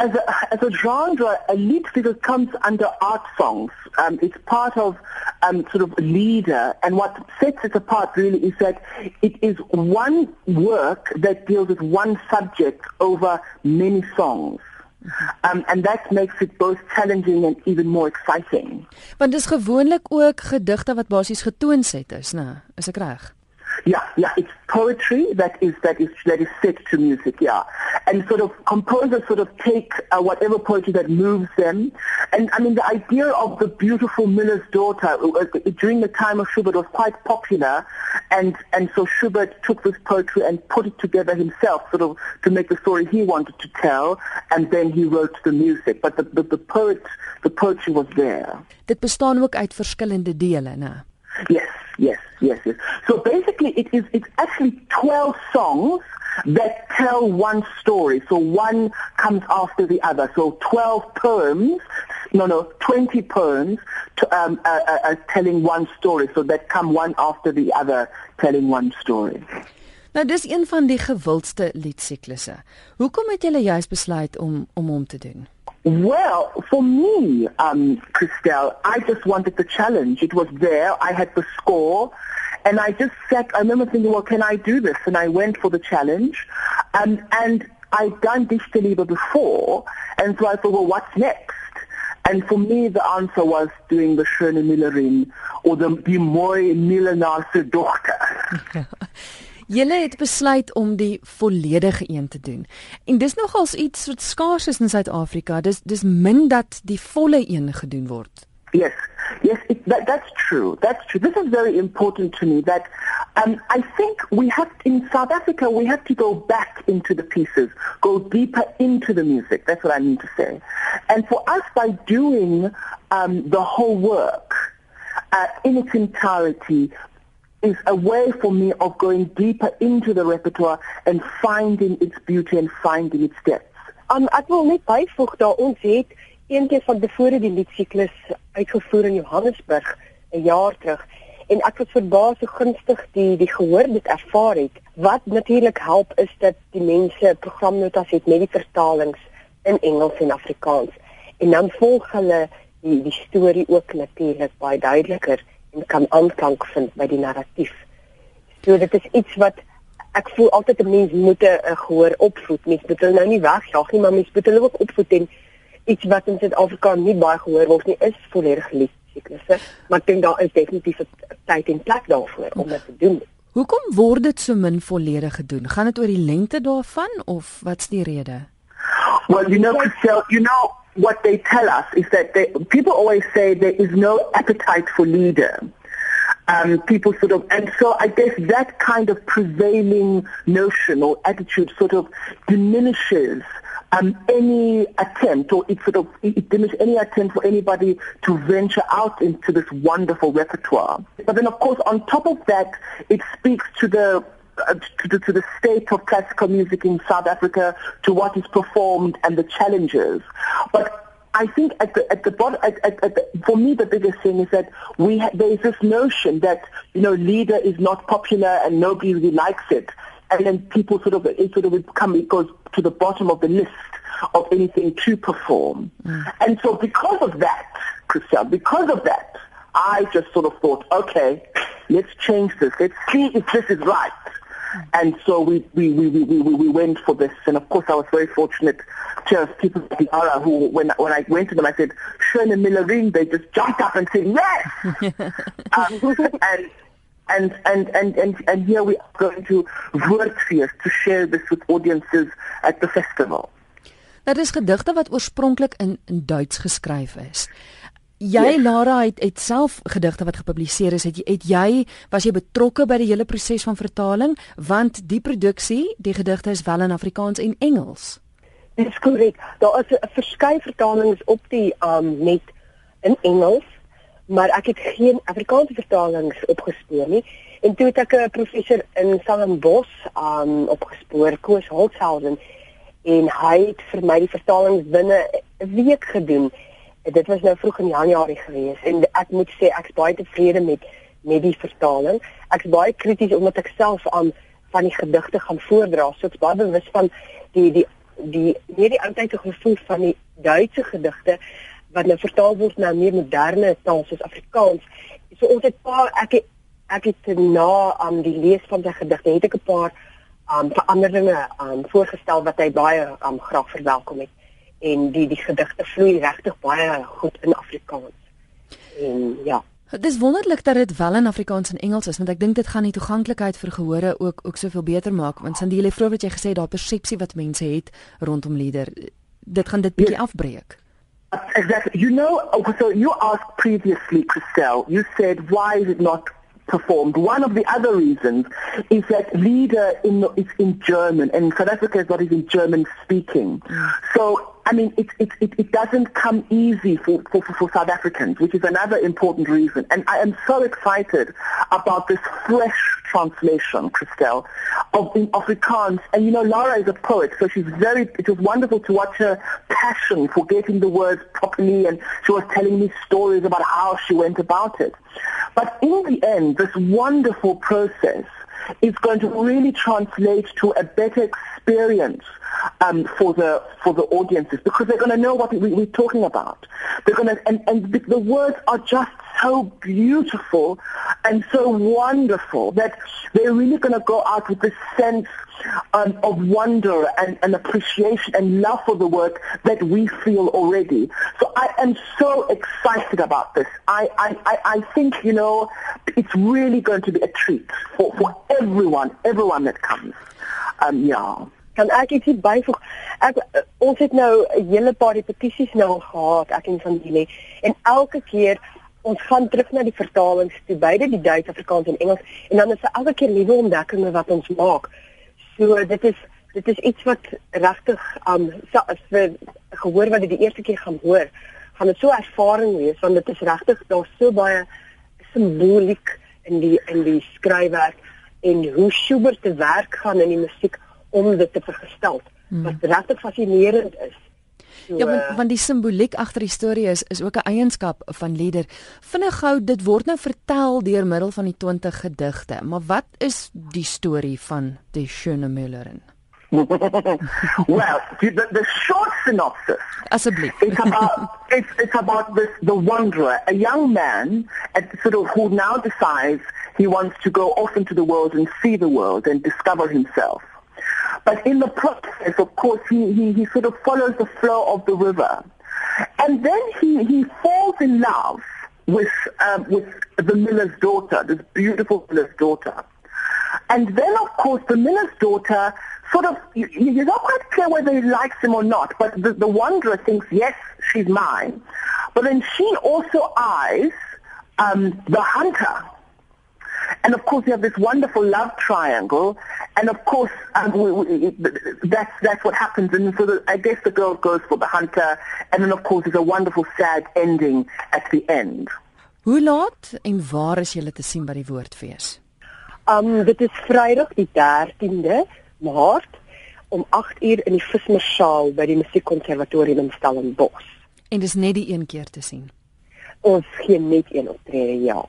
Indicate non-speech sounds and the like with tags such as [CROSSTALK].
as a, as a genre, a lead figure comes under art songs. Um, it's part of um, sort of a leader, and what sets it apart really is that it is one work that deals with one subject over many songs. Um, and that makes it both challenging and even more exciting. Want dis gewoonlik ook gedigte wat basies getoonset is, né? Is ek reg? Yeah, yeah, it's poetry that is that is that is set to music. Yeah, and sort of composers sort of take uh, whatever poetry that moves them. And I mean, the idea of the beautiful miller's daughter uh, during the time of Schubert was quite popular, and and so Schubert took this poetry and put it together himself, sort of to make the story he wanted to tell, and then he wrote the music. But the the, the poet, the poetry was there. Dit bestaan ook uit verskillende dele, né? Yes, yes, yes. So basically it is it's actually 12 songs that tell one story. So one comes after the other. So 12 poems, no, no, 20 poems to, um, uh, uh, uh, telling one story. So that come one after the other telling one story. Nou dis een van die gewildste liedsiklusse. Hoekom het julle juist besluit om om hom te doen? Well, for me, um, Christelle, I just wanted the challenge. It was there. I had the score. And I just sat, I remember thinking, well, can I do this? And I went for the challenge. Um, and I'd done Dichterliebe before. And so I thought, well, what's next? And for me, the answer was doing the Schöne Millerin or the Die Mooi Millenaarse Dochter. [LAUGHS] Julle het besluit om die volledige een te doen. En dis nogals iets wat skaars is in Suid-Afrika. Dis dis min dat die volle een gedoen word. Yes. Yes, it, that, that's true. That's true. This is very important to me that um, I think we have, in South Africa, we have to go back into the pieces, go deeper into the music. That's what I mean to say. And for us, by doing um, the whole work uh, in its entirety, is a way for me of going deeper into the repertoire and finding its beauty and finding its depth. Um, ek wil net byvoeg daar ons het een keer van tevore die liedsiklus uitgevoer in Johannesburg 'n jaar terug en ek was verbaas hoe gunstig die die gehoor dit ervaar het. Wat natuurlik help is dat die mense programnotas het met die vertalings in Engels en Afrikaans en dan volg hulle die die storie ook natuurlik baie duideliker en kan aanklank vind by die narratief. So dit is iets wat ek voel altyd 'n mens moet 'n gehoor opvoed. Mens moet hulle nou nie wegjaag nie, maar mens moet hulle ook opvoed en iets wat in Suid-Afrika nie baie gehoor word nie, is volledig liedsiklusse, maar ek dink daar is definitief 'n tyd en plek daarvoor om dit te doen. Hoekom word dit so min volledig gedoen? Gaan dit oor die lengte daarvan of wat's die rede? Well, you know, Chriselle, you know, what they tell us is that they, people always say there is no appetite for leader. Um, people sort of, and so I guess that kind of prevailing notion or attitude sort of diminishes um, any attempt or it sort of it diminishes any attempt for anybody to venture out into this wonderful repertoire. But then, of course, on top of that, it speaks to the uh, to, the, to the state of classical music in South Africa, to what is performed and the challenges. But I think at the at the bottom, at, at, at the, for me, the biggest thing is that we ha- there is this notion that you know leader is not popular and nobody really likes it, and then people sort of it sort of come it goes to the bottom of the list of anything to perform, mm. and so because of that, Christian, because of that, I just sort of thought, okay, let's change this. Let's see if this is right. And so we, we, we, we, we, we went for this. And of course, I was very fortunate to have people at the ARA who, when, when I went to them, I said, Schöne Millerin, they just jumped up and said, yes! [LAUGHS] um, and, and, and, and, and, and here we are going to Woordfeest to share this with audiences at the festival. Dit is gedigte wat oorspronklik in in Duits geskryf is. Jy yes. Lara het, het self gedigte wat gepubliseer is. Het jy het jy was jy betrokke by die hele proses van vertaling want die produksie, die gedigte is wel in Afrikaans en Engels. Dis korrek. Daar is 'n verskeie vertalings op die um net in Engels, maar ek het geen Afrikaanse vertalings opgespoor nie. En toe het ek 'n professor in Stellenbosch um opgespoor, Koos Holtzhausen, en hy het vir my die vertalings binne 'n week gedoen dit was nou vroeg in Januarie gewees en ek moet sê ek's baie tevrede met met die vertaling. Ek's baie krities omdat ek self aan van die gedigte gaan voordra. So ek's baie bewus van die die die nie die oudheidse gevoel van die Duitse gedigte wat nou vertaal word na meer moderne taal soos Afrikaans. So ons het paar ek ek het na aan um, die lees van sy gedigte het ek 'n paar um veranderinge um voorgestel wat hy baie um graag verwelkom het en die die gedigte vloei regtig baie goed in Afrikaans. En ja. Dit is wonderlik dat dit wel in Afrikaans en Engels is want ek dink dit gaan die toeganklikheid vir gehore ook ook soveel beter maak want Sandile vroeër wat jy gesê daar persepsie wat mense het rondom lieder dit gaan dit bietjie afbreek. Exactly. You know, so you asked previously, Christelle, you said, why is it not performed? One of the other reasons is that leader in, is in German, and South Africa is not even German speaking. So I mean, it, it, it, it doesn't come easy for, for, for South Africans, which is another important reason. And I am so excited about this fresh translation, Christelle, of in Afrikaans. And you know, Lara is a poet, so she's very, it was wonderful to watch her passion for getting the words properly and she was telling me stories about how she went about it. But in the end, this wonderful process is going to really translate to a better experience um, for the for the audiences because they're going to know what we, are talking about. They're going to and, and the words are just so beautiful and so wonderful that they're really going to go out with this sense um, of wonder and, and appreciation and love for the work that we feel already. So I am so excited about this. I, I, I think, you know, it's really going to be a treat for, for everyone, everyone that comes. Um, yeah. kan ek ietsie byvoeg. Ek ons het nou 'n hele paar repetisies nou gehad, ek en julle. En elke keer ons gaan terug na die vertalings toe, beide die Duits, Afrikaans en Engels en dan is daar elke keer nuwe ontdekkings wat ons maak. So dit is dit is iets wat regtig um vir gehoor wat dit die eerste keer gaan hoor, gaan dit so ervaring wees want dit is regtig daar so baie simboliek in die in die skryfwerk en hoe Schubert te werk gaan in die musiek om dit te vergestel hmm. wat regtig fascinerend is. So, ja, want, want die simboliek agter die storie is is ook 'n eienskap van lieder. Vinnig gou, dit word nou vertel deur middel van die 20 gedigte, maar wat is die storie van die Schöne Müllerin? well, the, the short synopsis. Asseblief. It's about it's, it's about this the wanderer, a young man, at sort of who now decides he wants to go off into the world and see the world and discover himself. But in the process, of course, he, he, he sort of follows the flow of the river. And then he, he falls in love with, um, with the miller's daughter, this beautiful miller's daughter. And then, of course, the miller's daughter sort of, you're not quite clear whether he likes him or not, but the, the wanderer thinks, yes, she's mine. But then she also eyes um, the hunter and of course, you have this wonderful love triangle. And of course, um, we, we, that's that's what happens. And so the, I guess the girl goes for the hunter, and then of course, there's a wonderful sad ending at the end. Hoe laat en waar is julle te sien by die woordfees? Um dit is Vrydag die 13de Maart om 8 uur in die Vismersaal by die Musiekkonservatorium in Stellenbosch. En dis net die een keer te sien. Ons gee net een optrede, ja.